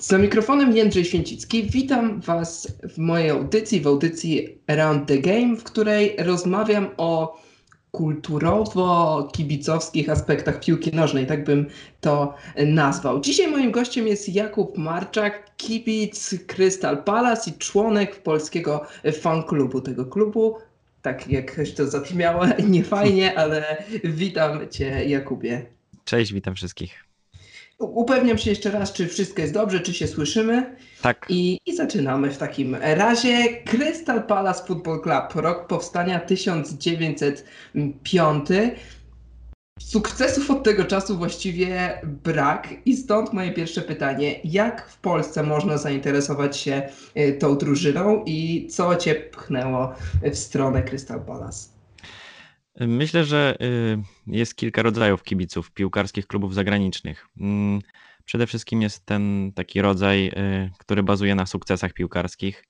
Za mikrofonem Jędrzej Święcicki. Witam Was w mojej audycji, w audycji Around the Game, w której rozmawiam o kulturowo-kibicowskich aspektach piłki nożnej, tak bym to nazwał. Dzisiaj moim gościem jest Jakub Marczak, kibic Crystal Palace i członek polskiego fanklubu tego klubu. Tak jak to zabrzmiało, nie fajnie, ale witam Cię Jakubie. Cześć, witam wszystkich. Upewniam się jeszcze raz, czy wszystko jest dobrze, czy się słyszymy. Tak. I, I zaczynamy w takim razie. Crystal Palace Football Club, rok powstania 1905. Sukcesów od tego czasu właściwie brak i stąd moje pierwsze pytanie. Jak w Polsce można zainteresować się y, tą drużyną i co Cię pchnęło w stronę Crystal Palace? Myślę, że y, jest kilka rodzajów kibiców piłkarskich klubów zagranicznych. Mm, przede wszystkim jest ten taki rodzaj, y, który bazuje na sukcesach piłkarskich,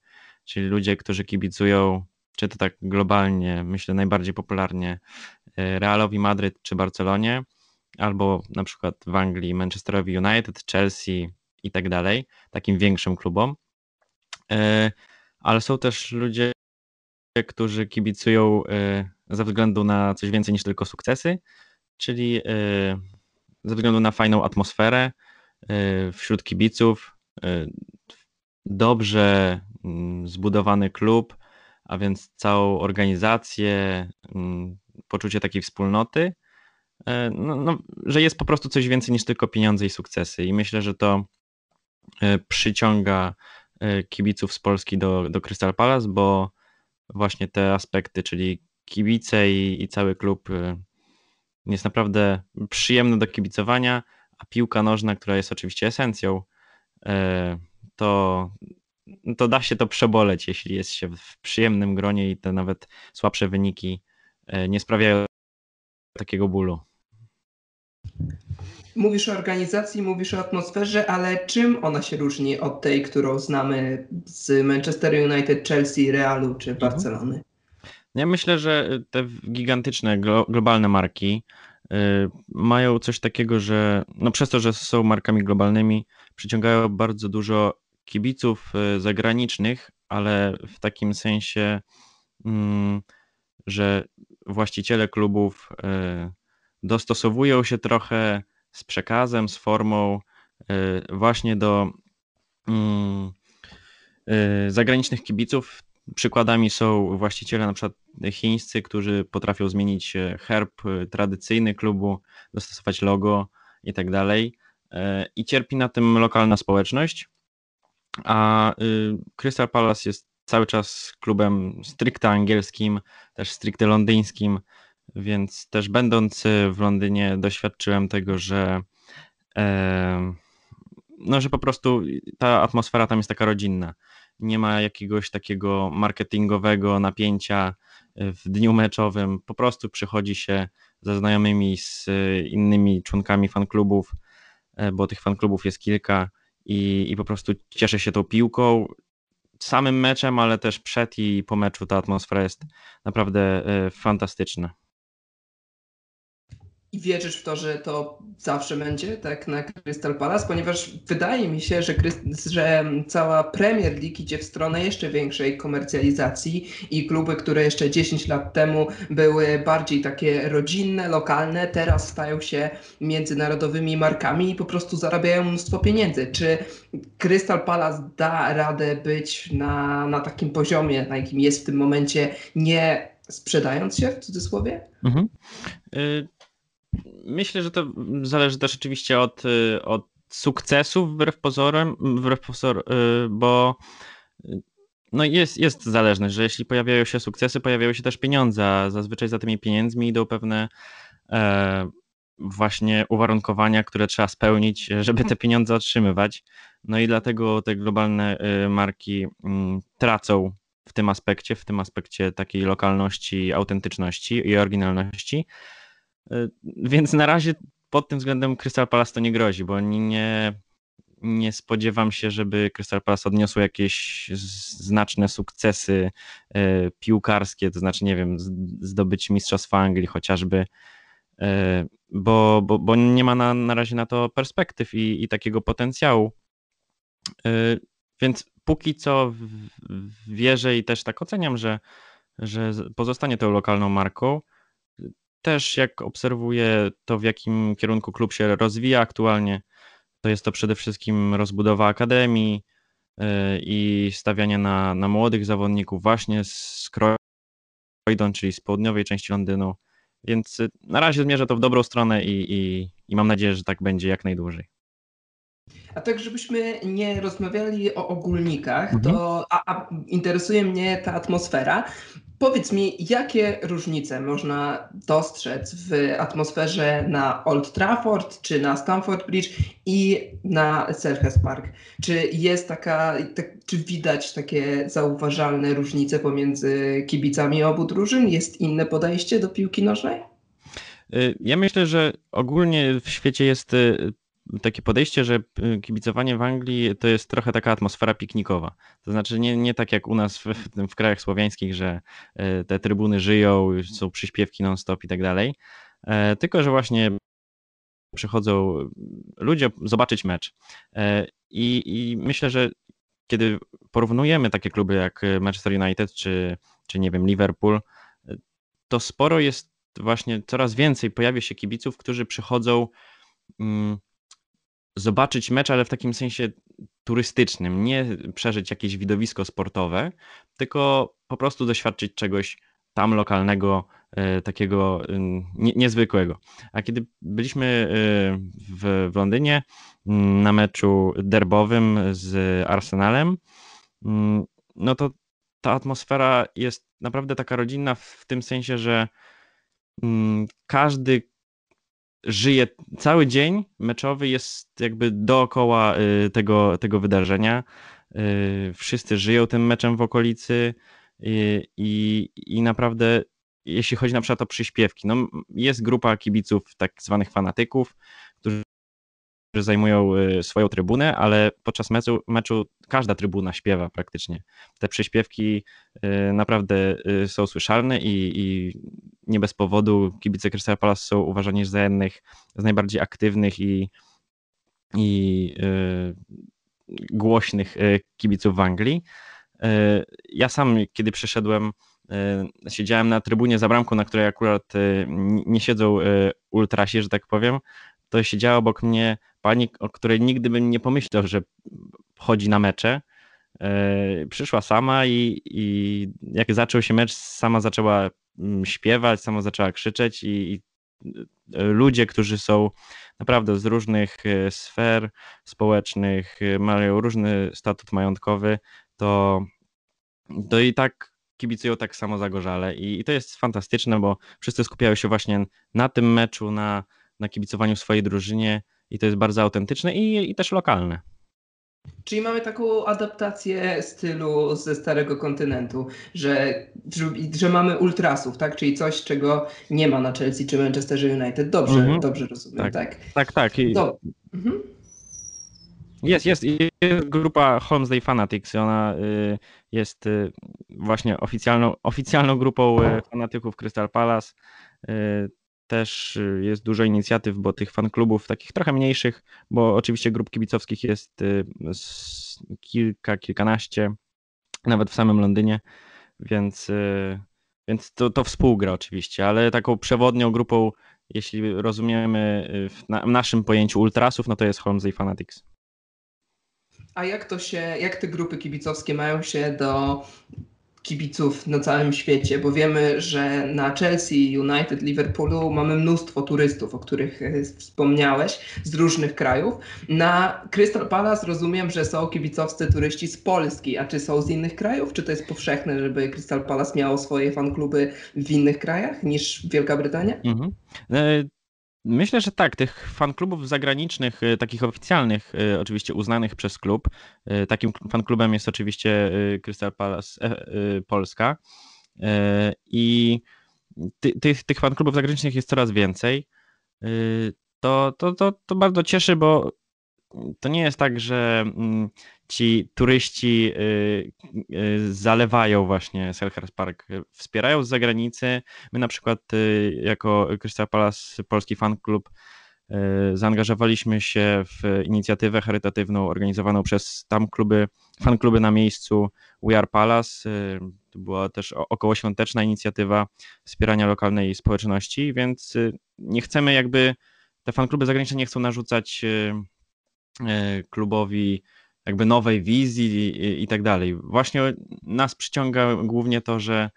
czyli ludzie, którzy kibicują, czy to tak globalnie, myślę najbardziej popularnie y, Realowi Madryt czy Barcelonie, albo na przykład w Anglii Manchesterowi United, Chelsea i tak dalej, takim większym klubom. Ale są też ludzie, którzy kibicują ze względu na coś więcej niż tylko sukcesy, czyli y, ze względu na fajną atmosferę y, wśród kibiców, y, dobrze mm, zbudowany klub, a więc całą organizację, mm, poczucie takiej wspólnoty, no, no, że jest po prostu coś więcej niż tylko pieniądze i sukcesy. I myślę, że to przyciąga kibiców z Polski do, do Crystal Palace, bo właśnie te aspekty, czyli kibice i, i cały klub y, jest naprawdę przyjemny do kibicowania, a piłka nożna, która jest oczywiście esencją, y, to, to da się to przeboleć, jeśli jest się w przyjemnym gronie i te nawet słabsze wyniki y, nie sprawiają takiego bólu. Mówisz o organizacji, mówisz o atmosferze, ale czym ona się różni od tej, którą znamy z Manchester United, Chelsea, Realu czy mhm. Barcelony? Ja myślę, że te gigantyczne, globalne marki y, mają coś takiego, że no przez to, że są markami globalnymi, przyciągają bardzo dużo kibiców y, zagranicznych, ale w takim sensie, mm, że właściciele klubów y, dostosowują się trochę z przekazem, z formą właśnie do mm, zagranicznych kibiców. Przykładami są właściciele przykład chińscy, którzy potrafią zmienić e, herb e, tradycyjny klubu, dostosować logo i tak dalej. E, I cierpi na tym lokalna społeczność. A y, Crystal Palace jest cały czas klubem stricte angielskim, też stricte londyńskim, więc też będąc w Londynie doświadczyłem tego, że no, że po prostu ta atmosfera tam jest taka rodzinna nie ma jakiegoś takiego marketingowego napięcia e, w dniu meczowym. Po prostu przychodzi się ze znajomymi, z e, innymi członkami fanklubów, e, bo tych fanklubów jest kilka i, i po prostu cieszę się tą piłką, samym meczem, ale też przed i po meczu ta atmosfera jest naprawdę fantastyczna. I wierzysz w to, że to zawsze będzie tak na Crystal Palace, ponieważ wydaje mi się, że, że cała Premier League idzie w stronę jeszcze większej komercjalizacji i kluby, które jeszcze 10 lat temu były bardziej takie rodzinne, lokalne, teraz stają się międzynarodowymi markami i po prostu zarabiają mnóstwo pieniędzy. Czy Crystal Palace da radę być na, na takim poziomie, na jakim jest w tym momencie, nie sprzedając się w cudzysłowie? Mhm. Y Myślę, że to zależy też oczywiście od, y, od sukcesów wbrew pozorem, wbrew pozor, y, bo y, no jest, jest zależność, że jeśli pojawiają się sukcesy, pojawiają się też pieniądze, a zazwyczaj za tymi pieniędzmi idą pewne e, właśnie uwarunkowania, które trzeba spełnić, żeby te pieniądze otrzymywać. No i dlatego te globalne marki mm, tracą w tym aspekcie, w tym aspekcie takiej lokalności, autentyczności i oryginalności. E, więc na razie pod tym względem Crystal Palace to nie grozi, bo nie, nie spodziewam się, żeby Crystal Palace odniosło jakieś znaczne sukcesy e, piłkarskie, to znaczy, nie wiem, zdobyć Mistrzostwa Anglii chociażby, e, bo, bo, bo nie ma na, na razie na to perspektyw i, i takiego potencjału. Więc póki co wierzę i też tak oceniam, że, że pozostanie tą lokalną marką. Też jak obserwuję to, w jakim kierunku klub się rozwija aktualnie, to jest to przede wszystkim rozbudowa akademii i stawianie na, na młodych zawodników właśnie z Croydon, czyli z południowej części Londynu. Więc na razie zmierza to w dobrą stronę i, i, i mam nadzieję, że tak będzie jak najdłużej. A tak, żebyśmy nie rozmawiali o ogólnikach, mhm. to a, a interesuje mnie ta atmosfera. Powiedz mi, jakie różnice można dostrzec w atmosferze na Old Trafford, czy na Stamford Bridge i na Selhurst Park? Czy jest taka, tak, czy widać takie zauważalne różnice pomiędzy kibicami obu drużyn? Jest inne podejście do piłki nożnej? Y, ja myślę, że ogólnie w świecie jest y, takie podejście, że y, kibicowanie w Anglii to jest trochę taka atmosfera piknikowa. To znaczy nie, nie tak jak u nas w, w krajach słowiańskich, że y, te trybuny żyją, są przyśpiewki non-stop i tak dalej, e, tylko że właśnie przychodzą ludzie zobaczyć mecz. E, I, I myślę, że kiedy porównujemy takie kluby jak Manchester United czy, czy nie wiem, Liverpool, to sporo jest właśnie coraz więcej pojawia się kibiców, którzy przychodzą mm, zobaczyć mecz, ale w takim sensie turystycznym, nie przeżyć jakieś widowisko sportowe, tylko po prostu doświadczyć czegoś tam lokalnego, e, takiego nie, niezwykłego. A kiedy byliśmy e, w, w Londynie mm, na meczu derbowym z Arsenalem, mm, no to ta atmosfera jest naprawdę taka rodzinna w tym sensie, że mm, każdy żyje cały dzień meczowy jest jakby dookoła y, tego, tego wydarzenia. Y, wszyscy żyją tym meczem w okolicy y, i, i naprawdę jeśli chodzi na przykład o przyśpiewki, no jest grupa kibiców tak zwanych fanatyków, którzy zajmują swoją trybunę, ale podczas meczu, meczu każda trybuna śpiewa praktycznie. Te przyśpiewki naprawdę są słyszalne i, i nie bez powodu kibice Crystal Palace są uważani za jednych z najbardziej aktywnych i, i yy, głośnych y, kibiców w Anglii. Yy, ja sam, kiedy przyszedłem, siedziałem na trybunie za bramką, na której akurat y, nie siedzą ultrasi, że tak powiem, to siedziała obok mnie pani, o której nigdy bym nie pomyślał, że chodzi na mecze. Przyszła sama i, i jak zaczął się mecz, sama zaczęła śpiewać, sama zaczęła krzyczeć i, i e, ludzie, którzy są naprawdę z różnych e, sfer społecznych, e, mają różny statut majątkowy, to, to i tak kibicują tak samo zagorzale I, i to jest fantastyczne, bo wszyscy skupiają się właśnie na tym meczu, na, na kibicowaniu swojej drużynie i to jest bardzo autentyczne i, i też lokalne. Czyli mamy taką adaptację stylu ze starego kontynentu, że, że mamy ultrasów, tak? Czyli coś, czego nie ma na Chelsea czy Manchester United. Dobrze, mhm. dobrze rozumiem, tak? Tak, tak. tak. I... Mhm. Jest, jest, jest grupa Holmesday Fanatics. Ona y, jest y, właśnie oficjalną, oficjalną grupą y, fanatyków Crystal Palace też y, jest dużo inicjatyw, bo tych fanklubów takich trochę mniejszych, bo oczywiście grup kibicowskich jest y, kilka, kilkanaście, nawet w samym Londynie, więc, y, więc to, to współgra oczywiście, ale taką przewodnią grupą, jeśli rozumiemy w, na, w naszym pojęciu ultrasów, no to jest Holmesy Fanatics. A jak to się, jak te grupy kibicowskie mają się do kibiców na całym świecie, bo wiemy, że na Chelsea, United, Liverpoolu mamy mnóstwo turystów, o których e, wspomniałeś, z różnych krajów. Na Crystal Palace rozumiem, że są kibicowscy turyści z Polski, a czy są z innych krajów? Czy to jest powszechne, żeby Crystal Palace miało swoje fankluby w innych krajach niż Wielka Brytania? Mhm. Myślę, że tak. Tych fanklubów zagranicznych, y, takich oficjalnych, y, oczywiście uznanych przez klub. Y, takim fanklubem jest oczywiście Crystal Palace e, Polska. I ty, tych, tych fanklubów zagranicznych jest coraz więcej. To, to, to, to bardzo cieszy, bo to nie jest tak, że mm, ci turyści y, y, zalewają właśnie Selhurst Park, wspierają z zagranicy. My na przykład y, jako Crystal Palace Polski Fan Club Zaangażowaliśmy się w inicjatywę charytatywną organizowaną przez tam kluby, fan kluby na miejscu We Are Palace. To była też okołoświąteczna inicjatywa wspierania lokalnej społeczności, więc nie chcemy jakby, te fan kluby zagraniczne nie chcą narzucać klubowi jakby nowej wizji i, i tak dalej. Właśnie nas przyciąga głównie to, że,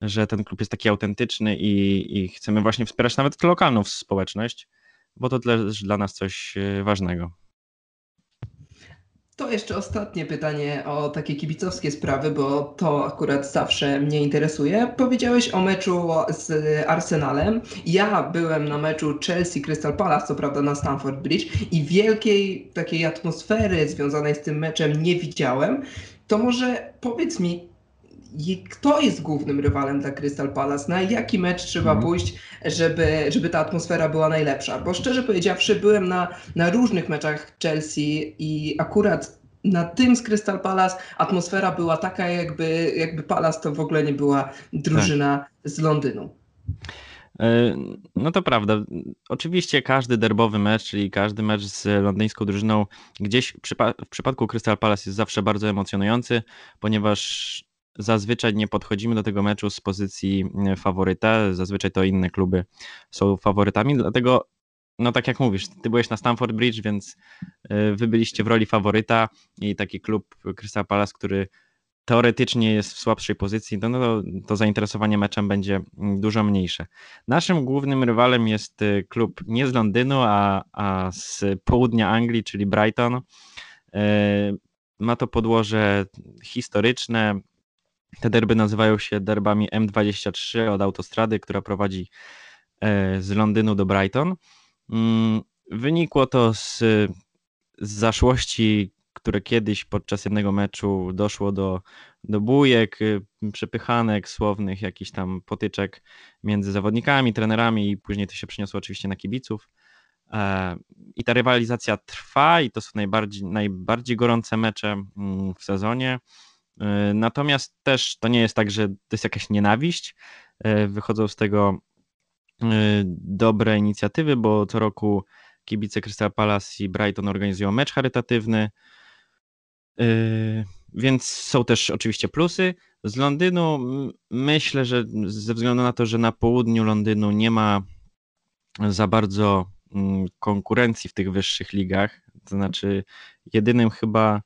że ten klub jest taki autentyczny i, i chcemy właśnie wspierać nawet lokalną społeczność, bo to też dla nas coś e, ważnego. To jeszcze ostatnie pytanie o takie kibicowskie sprawy, bo to akurat zawsze mnie interesuje. Powiedziałeś o meczu z Arsenalem. Ja byłem na meczu Chelsea Crystal Palace, co prawda na Stamford Bridge, i wielkiej takiej atmosfery związanej z tym meczem nie widziałem. To może powiedz mi, kto jest głównym rywalem dla Crystal Palace, na jaki mecz trzeba mm. pójść, żeby, żeby ta atmosfera była najlepsza. Bo szczerze powiedziawszy, byłem na, na różnych meczach Chelsea i akurat na tym z Crystal Palace atmosfera była taka, jakby, jakby Palace to w ogóle nie była drużyna tak. z Londynu. E, no to prawda. Oczywiście każdy derbowy mecz, czyli każdy mecz z londyńską drużyną, gdzieś w przypadku Crystal Palace jest zawsze bardzo emocjonujący, ponieważ zazwyczaj nie podchodzimy do tego meczu z pozycji e, faworyta, zazwyczaj to inne kluby są faworytami, dlatego no tak jak mówisz, ty byłeś na Stamford Bridge, więc e, wy byliście w roli faworyta i taki klub Crystal Palace, który teoretycznie jest w słabszej pozycji, no, to, to zainteresowanie meczem będzie mm, dużo mniejsze. Naszym głównym rywalem jest e, klub nie z Londynu, a, a z południa Anglii, czyli Brighton. Ma to podłoże historyczne, te derby nazywają się derbami M23 od autostrady, która prowadzi e, z Londynu do Brighton. Mm, wynikło to z, z zaszłości, które kiedyś podczas jednego meczu doszło do, do bujek, y, przepychanek słownych, jakichś tam potyczek między zawodnikami, trenerami i później to się przeniosło oczywiście na kibiców. E, I ta rywalizacja trwa i to są najbardziej, najbardziej gorące mecze mm, w sezonie. E, natomiast też to nie jest tak, że to jest jakaś nienawiść. E, wychodzą z tego e, dobre inicjatywy, bo co roku kibice Crystal Palace i Brighton organizują mecz charytatywny. Więc są też oczywiście plusy. Z Londynu myślę, że ze względu na to, że na południu Londynu nie ma za bardzo konkurencji w tych wyższych ligach, to znaczy jedynym chyba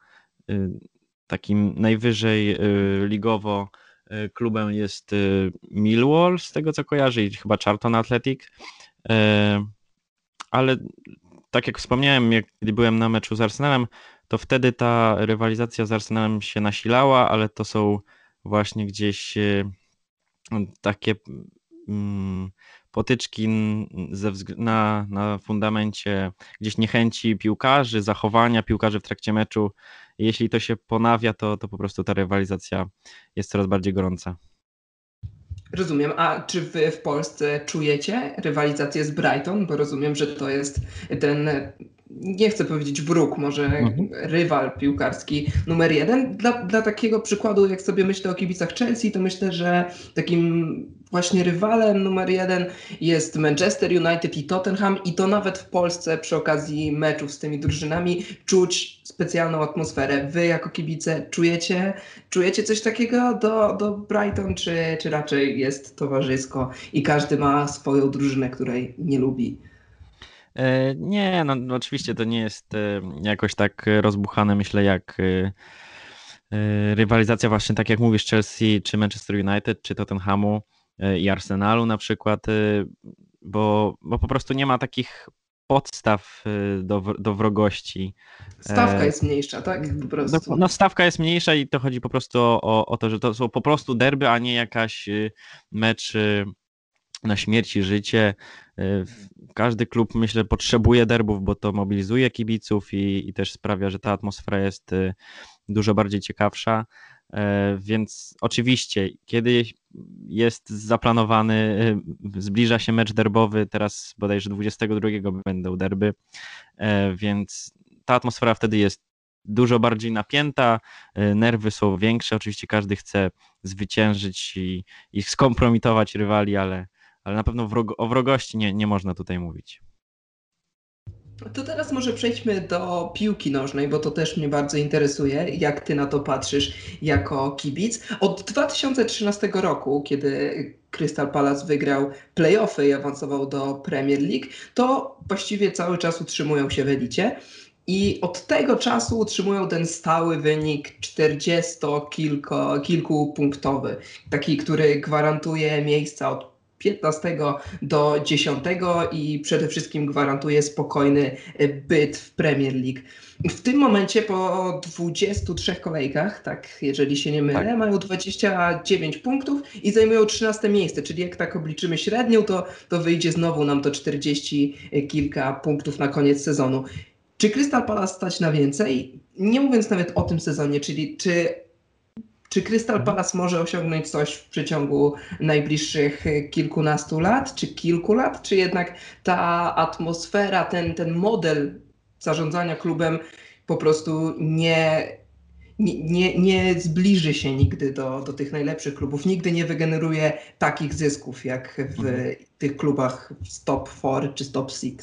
takim najwyżej y, ligowo y, klubem jest y, Millwall, z tego co kojarzy, i chyba Charlton Athletic. Ale tak jak wspomniałem, jak, kiedy byłem na meczu z Arsenalem, to wtedy ta rywalizacja z Arsenalem się nasilała, ale to są właśnie gdzieś takie potyczki na, na fundamencie gdzieś niechęci piłkarzy, zachowania piłkarzy w trakcie meczu. Jeśli to się ponawia, to, to po prostu ta rywalizacja jest coraz bardziej gorąca. Rozumiem. A czy wy w Polsce czujecie rywalizację z Brighton? Bo rozumiem, że to jest ten nie chcę powiedzieć wróg, może mhm. rywal piłkarski numer jeden. Dla, dla takiego przykładu, jak sobie myślę o kibicach Chelsea, to myślę, że takim właśnie rywalem numer jeden jest Manchester United i Tottenham i to nawet w Polsce przy okazji meczów z tymi drużynami czuć specjalną atmosferę. Wy jako kibice czujecie, czujecie coś takiego do, do Brighton, czy, czy raczej jest towarzysko i każdy ma swoją drużynę, której nie lubi? E, nie, no, no oczywiście to nie jest e, jakoś tak rozbuchane, myślę, jak e, rywalizacja właśnie, tak jak mówisz, Chelsea, czy Manchester United, czy Tottenhamu i Arsenalu na przykład, bo, bo po prostu nie ma takich podstaw do, do wrogości. Stawka jest mniejsza, tak? Po prostu. No, no, stawka jest mniejsza i to chodzi po prostu o, o to, że to są po prostu derby, a nie jakaś mecz na śmierć i życie. E, każdy klub, myślę, potrzebuje derbów, bo to mobilizuje kibiców i, i też sprawia, że ta atmosfera jest e, dużo bardziej ciekawsza. E, więc oczywiście, kiedy jest zaplanowany, zbliża się mecz derbowy, teraz bodajże 22 będą derby, więc ta atmosfera wtedy jest dużo bardziej napięta, nerwy są większe. Oczywiście każdy chce zwyciężyć i, i skompromitować rywali, ale ale na pewno o wrogości nie, nie można tutaj mówić. To teraz może przejdźmy do piłki nożnej, bo to też mnie bardzo interesuje, jak ty na to patrzysz jako kibic. Od 2013 roku, kiedy Crystal Palace wygrał playoffy i awansował do Premier League, to właściwie cały czas utrzymują się w elicie. I od tego czasu utrzymują ten stały wynik 40 kilku punktowy, taki, który gwarantuje miejsca od 15 do 10 i przede wszystkim gwarantuje spokojny e, byt w Premier League. W tym momencie po 23 kolejkach, tak jeżeli się nie mylę, tak. mają 29 punktów i zajmują 13 miejsce, czyli jak tak obliczymy średnią, to, to wyjdzie znowu nam to 40 kilka punktów na koniec sezonu. Czy Crystal Palace stać na więcej? Nie mówiąc nawet o tym sezonie, czyli czy czy Crystal mhm. Palace może osiągnąć coś w przeciągu najbliższych kilkunastu lat, czy kilku lat, czy jednak ta atmosfera, ten, ten model zarządzania klubem po prostu nie, nie, nie, nie zbliży się nigdy do, do tych najlepszych klubów, nigdy nie wygeneruje takich zysków jak w mhm. tych klubach z top 4 czy top 6?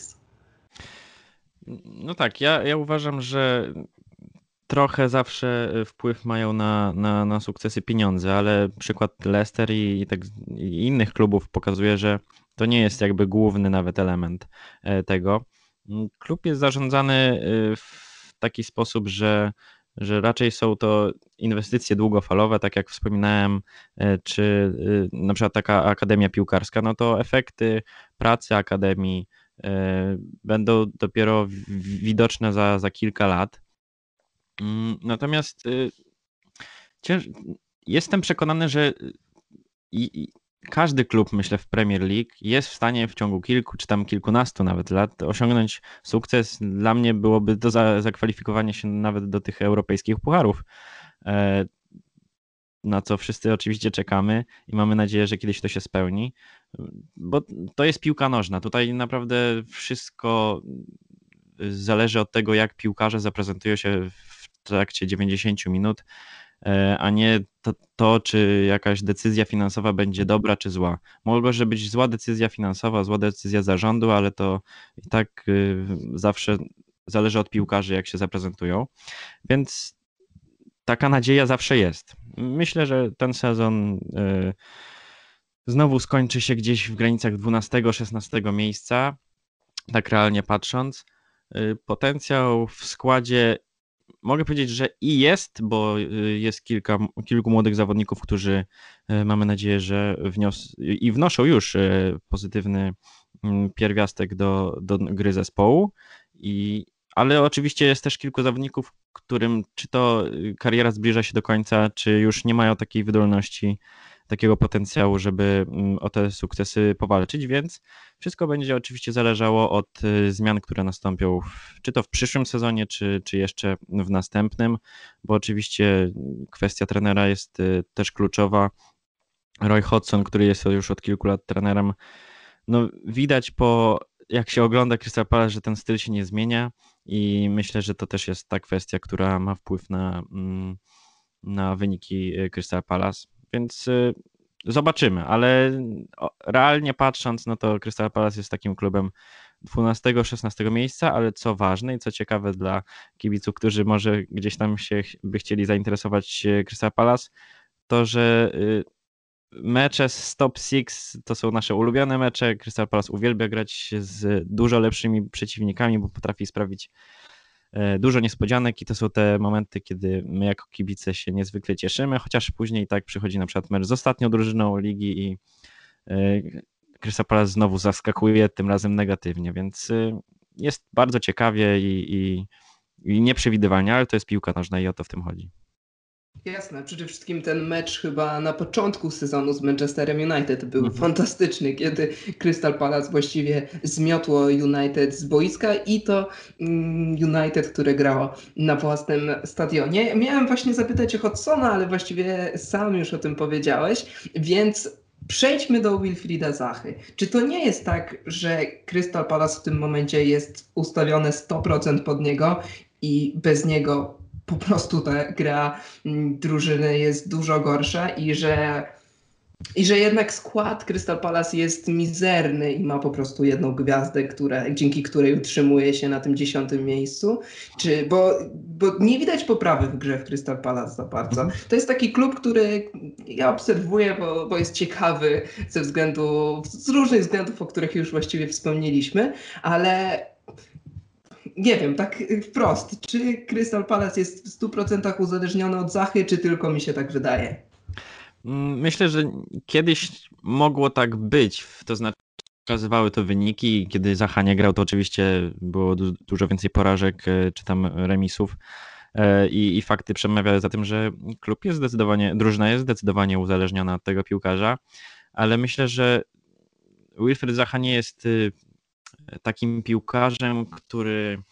No tak, ja, ja uważam, że trochę zawsze y, wpływ mają na, na, na sukcesy pieniądze, ale przykład Leicester i, i, tak, i innych klubów pokazuje, że to nie jest jakby główny nawet element e, tego. Mm, klub jest zarządzany y, w taki sposób, że, że raczej są to inwestycje długofalowe, tak jak wspominałem, e, czy y, na przykład taka akademia piłkarska, no to efekty pracy akademii e, będą dopiero widoczne za, za kilka lat. Mm, natomiast y, jestem przekonany, że i, każdy klub, myślę, w Premier League jest w stanie w ciągu kilku czy tam kilkunastu nawet lat osiągnąć sukces. Dla mnie byłoby to za, zakwalifikowanie się nawet do tych europejskich pucharów. E, na co wszyscy oczywiście czekamy i mamy nadzieję, że kiedyś to się spełni, bo to jest piłka nożna. Tutaj naprawdę wszystko zależy od tego, jak piłkarze zaprezentują się trakcie 90 minut, e, a nie to, to, czy jakaś decyzja finansowa będzie dobra czy zła. Może być zła decyzja finansowa, zła decyzja zarządu, ale to i tak y, zawsze zależy od piłkarzy, jak się zaprezentują. Więc taka nadzieja zawsze jest. Myślę, że ten sezon y, znowu skończy się gdzieś w granicach 12-16 miejsca, tak realnie patrząc. Y, potencjał w składzie mogę powiedzieć, że i jest, bo y, jest kilka, kilku młodych zawodników, którzy y, mamy nadzieję, że wnios i wnoszą już y, pozytywny mm, pierwiastek do, do gry zespołu. I, ale oczywiście jest też kilku zawodników, którym czy to kariera zbliża się do końca, czy już nie mają takiej wydolności takiego potencjału, żeby mm, o te sukcesy powalczyć, więc wszystko będzie oczywiście zależało od y, zmian, które nastąpią, w, czy to w przyszłym sezonie, czy, czy jeszcze w następnym, bo oczywiście kwestia trenera jest y, też kluczowa. Roy Hodgson, który jest już od kilku lat trenerem, no widać po jak się ogląda Crystal Palace, że ten styl się nie zmienia i myślę, że to też jest ta kwestia, która ma wpływ na, mm, na wyniki y, Crystal Palace. Więc y, zobaczymy, ale realnie patrząc, no to Crystal Palace jest takim klubem 12-16 miejsca, ale co ważne i co ciekawe dla kibiców, którzy może gdzieś tam się by chcieli zainteresować y, Crystal Palace, to że y, mecze z top 6 to są nasze ulubione mecze. Crystal Palace uwielbia grać z dużo lepszymi przeciwnikami, bo potrafi sprawić dużo niespodzianek i to są te momenty, kiedy my jako kibice się niezwykle cieszymy, chociaż później tak przychodzi na przykład mecz z ostatnią drużyną ligi i e, Crystal Palace znowu zaskakuje, tym razem negatywnie, więc e, jest bardzo ciekawie i, i, i nieprzewidywalnie, ale to jest piłka nożna i o to w tym chodzi. Jasne, przede wszystkim ten mecz chyba na początku sezonu z Manchesterem United był mhm. fantastyczny, kiedy Crystal Palace właściwie zmiotło United z boiska i to mm, United, które grało na własnym stadionie. Miałem właśnie zapytać o Hodsona, ale właściwie sam już o tym powiedziałeś, więc Przejdźmy do Wilfrida Zachy. Czy to nie jest tak, że Crystal Palace w tym momencie jest ustawione 100% pod niego i bez niego po prostu ta gra mm, drużyny jest dużo gorsza i że I że jednak skład Crystal Palace jest mizerny i ma po prostu jedną gwiazdę, która, dzięki której utrzymuje się na tym dziesiątym miejscu. Czy, bo, bo nie widać poprawy w grze w Crystal Palace za bardzo. Mhm. To jest taki klub, który ja obserwuję, bo, bo jest ciekawy ze względu, z różnych względów, o których już właściwie wspomnieliśmy, ale nie wiem, tak wprost, czy Crystal Palace jest w 100% uzależniony od Zachy, czy tylko mi się tak wydaje? Mm, myślę, że kiedyś mogło tak być, to znaczy pokazywały to wyniki. Kiedy Zacha nie grał, to oczywiście było du dużo więcej porażek e, czy tam remisów. E, I, I, fakty przemawiały za tym, że klub jest zdecydowanie, drużyna jest zdecydowanie uzależniona od tego piłkarza, ale myślę, że Wilfred Zacha nie jest y, takim piłkarzem, który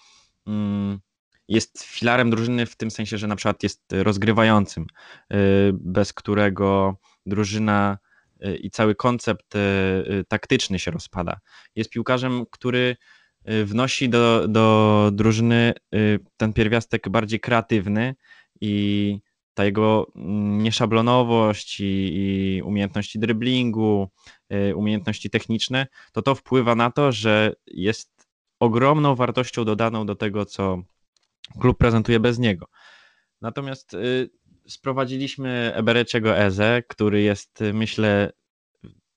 mm, jest filarem drużyny w tym sensie, że na przykład jest rozgrywającym, y, bez którego drużyna y, i cały koncept y, taktyczny się rozpada. Jest piłkarzem, który wnosi do, do drużyny ten pierwiastek bardziej kreatywny i ta jego mm, nieszablonowość i, i umiejętności dryblingu, umiejętności techniczne, to to wpływa na to, że jest ogromną wartością dodaną do tego, co, klub prezentuje bez niego. Natomiast y, sprowadziliśmy Ebereciego Eze, który jest, y, myślę,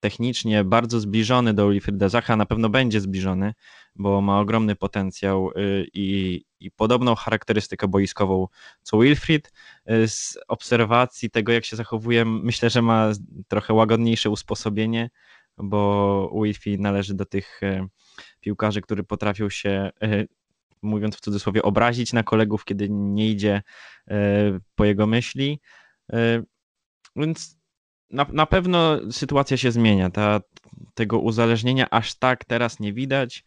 technicznie bardzo zbliżony do Wilfrieda Zacha, na pewno będzie zbliżony, bo ma ogromny potencjał y, i, i podobną charakterystykę boiskową co Wilfried. Z obserwacji tego, jak się zachowuje, myślę, że ma trochę łagodniejsze usposobienie, bo Wilfried należy do tych piłkarzy, którzy potrafią się mówiąc w cudzysłowie, obrazić na kolegów, kiedy nie idzie po jego myśli. Więc na, na pewno sytuacja się zmienia. Ta, tego uzależnienia aż tak teraz nie widać.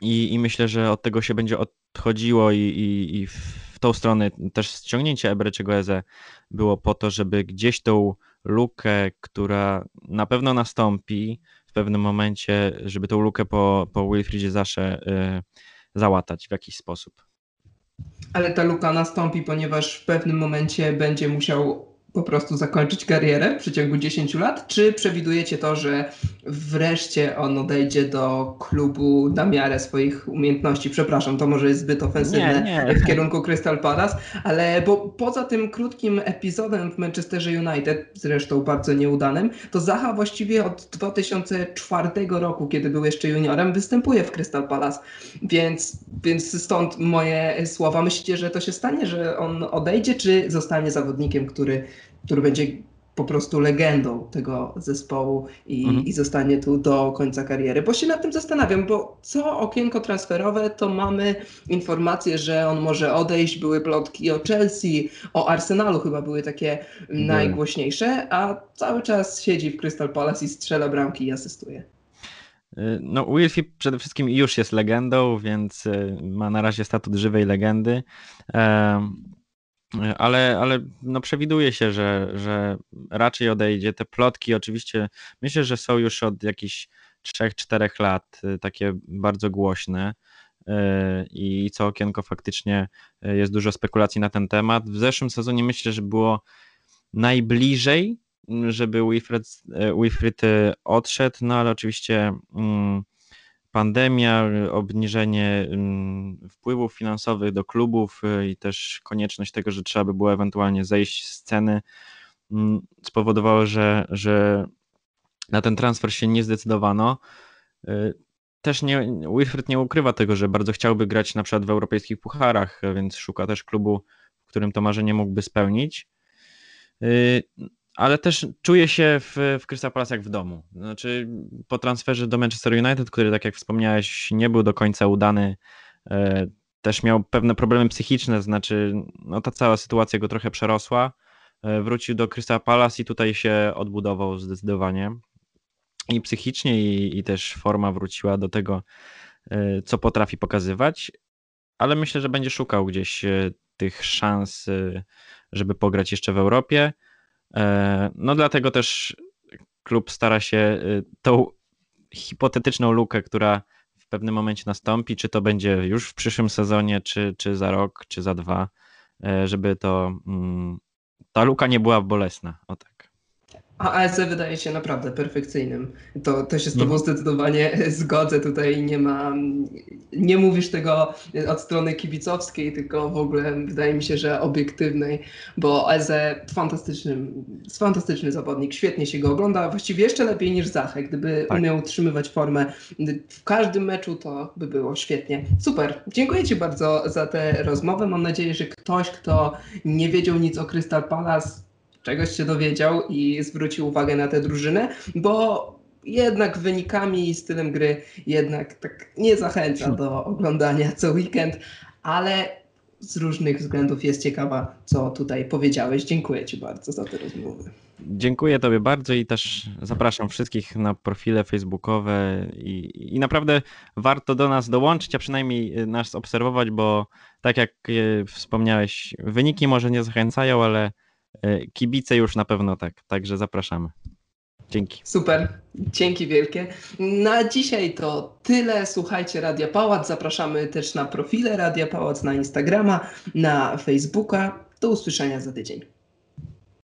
I, I myślę, że od tego się będzie odchodziło i, i, i w tą stronę też ściągnięcie Ebreczego Eze było po to, żeby gdzieś tą lukę, która na pewno nastąpi, pewnym momencie, żeby tą lukę po, po Wilfridzie Zasze y, załatać w jakiś sposób. Ale ta luka nastąpi, ponieważ w pewnym momencie będzie musiał po prostu zakończyć karierę w przeciągu 10 lat? Czy przewidujecie to, że wreszcie on odejdzie do klubu na miarę swoich umiejętności? Przepraszam, to może jest zbyt ofensywne nie, nie. w kierunku Crystal Palace, ale bo poza tym krótkim epizodem w Manchesterze United, zresztą bardzo nieudanym, to Zaha właściwie od 2004 roku, kiedy był jeszcze juniorem, występuje w Crystal Palace. Więc, więc stąd moje słowa. Myślicie, że to się stanie, że on odejdzie, czy zostanie zawodnikiem, który który będzie po prostu legendą tego zespołu i, mhm. i zostanie tu do końca kariery. Bo się nad tym zastanawiam, bo co okienko transferowe, to mamy informację, że on może odejść. Były plotki o Chelsea, o Arsenalu chyba były takie najgłośniejsze, a cały czas siedzi w Crystal Palace i strzela bramki i asystuje. No, Wilfie przede wszystkim już jest legendą, więc y, ma na razie statut żywej legendy ale, ale no przewiduje się, że, że raczej odejdzie. Te plotki oczywiście myślę, że są już od jakichś 3-4 lat y, takie bardzo głośne y, i co okienko faktycznie y, jest dużo spekulacji na ten temat. W zeszłym sezonie myślę, że było najbliżej, żeby Wilfred, odszedł, no ale oczywiście mm, pandemia, obniżenie mm, wpływów finansowych do klubów y, i też konieczność tego, że trzeba by było ewentualnie zejść z ceny, mm, spowodowało, że, że na ten transfer się nie zdecydowano. Y, też nie, Wilfred nie ukrywa tego, że bardzo chciałby grać na przykład w europejskich pucharach, więc szuka też klubu, w którym to marzenie mógłby spełnić. Ale też czuję się w, w Crystal Palace jak w domu. Znaczy, po transferze do Manchester United, który, tak jak wspomniałeś, nie był do końca udany, e, też miał pewne problemy psychiczne, znaczy, no ta cała sytuacja go trochę przerosła. E, wrócił do Crystal Palace i tutaj się odbudował zdecydowanie. I psychicznie, i, i też forma wróciła do tego, e, co potrafi pokazywać, ale myślę, że będzie szukał gdzieś e, tych szans, e, żeby pograć jeszcze w Europie. E, no dlatego też klub stara się y, tą hipotetyczną lukę, która w pewnym momencie nastąpi, czy to będzie już w przyszłym sezonie, czy, czy za rok, czy za dwa, e, żeby to mm, ta luka nie była bolesna. O tak. A ASE wydaje się naprawdę perfekcyjnym. To, to się z tobą Mhm. zdecydowanie zgodzę. Tutaj nie ma, nie mówisz tego od strony kibicowskiej, tylko w ogóle wydaje mi się, że obiektywnej, bo ASE fantastyczny, fantastyczny zawodnik, świetnie się go ogląda, właściwie jeszcze lepiej niż Zachę. Gdyby Tak. umiał utrzymywać formę w każdym meczu, to by było świetnie. Super. Dziękuję Ci bardzo za tę rozmowę. Mam nadzieję, że ktoś, kto nie wiedział nic o Crystal Palace, czegoś się dowiedział i zwrócił uwagę na tę drużynę, bo jednak wynikami i stylem gry jednak tak nie zachęca do oglądania co weekend, ale z różnych względów jest ciekawa, co tutaj powiedziałeś. Dziękuję Ci bardzo za tę rozmowę. Dziękuję Tobie bardzo i też zapraszam wszystkich na profile facebookowe i, i naprawdę warto do nas dołączyć, a przynajmniej y, nas obserwować, bo tak jak y, wspomniałeś, wyniki może nie zachęcają, ale kibice już na pewno tak, także zapraszamy. Dzięki. Super, dzięki wielkie. Na dzisiaj to tyle. Słuchajcie Radia Pałac. Zapraszamy też na profile Radia Pałac na Instagrama, na Facebooka. Do usłyszenia za tydzień.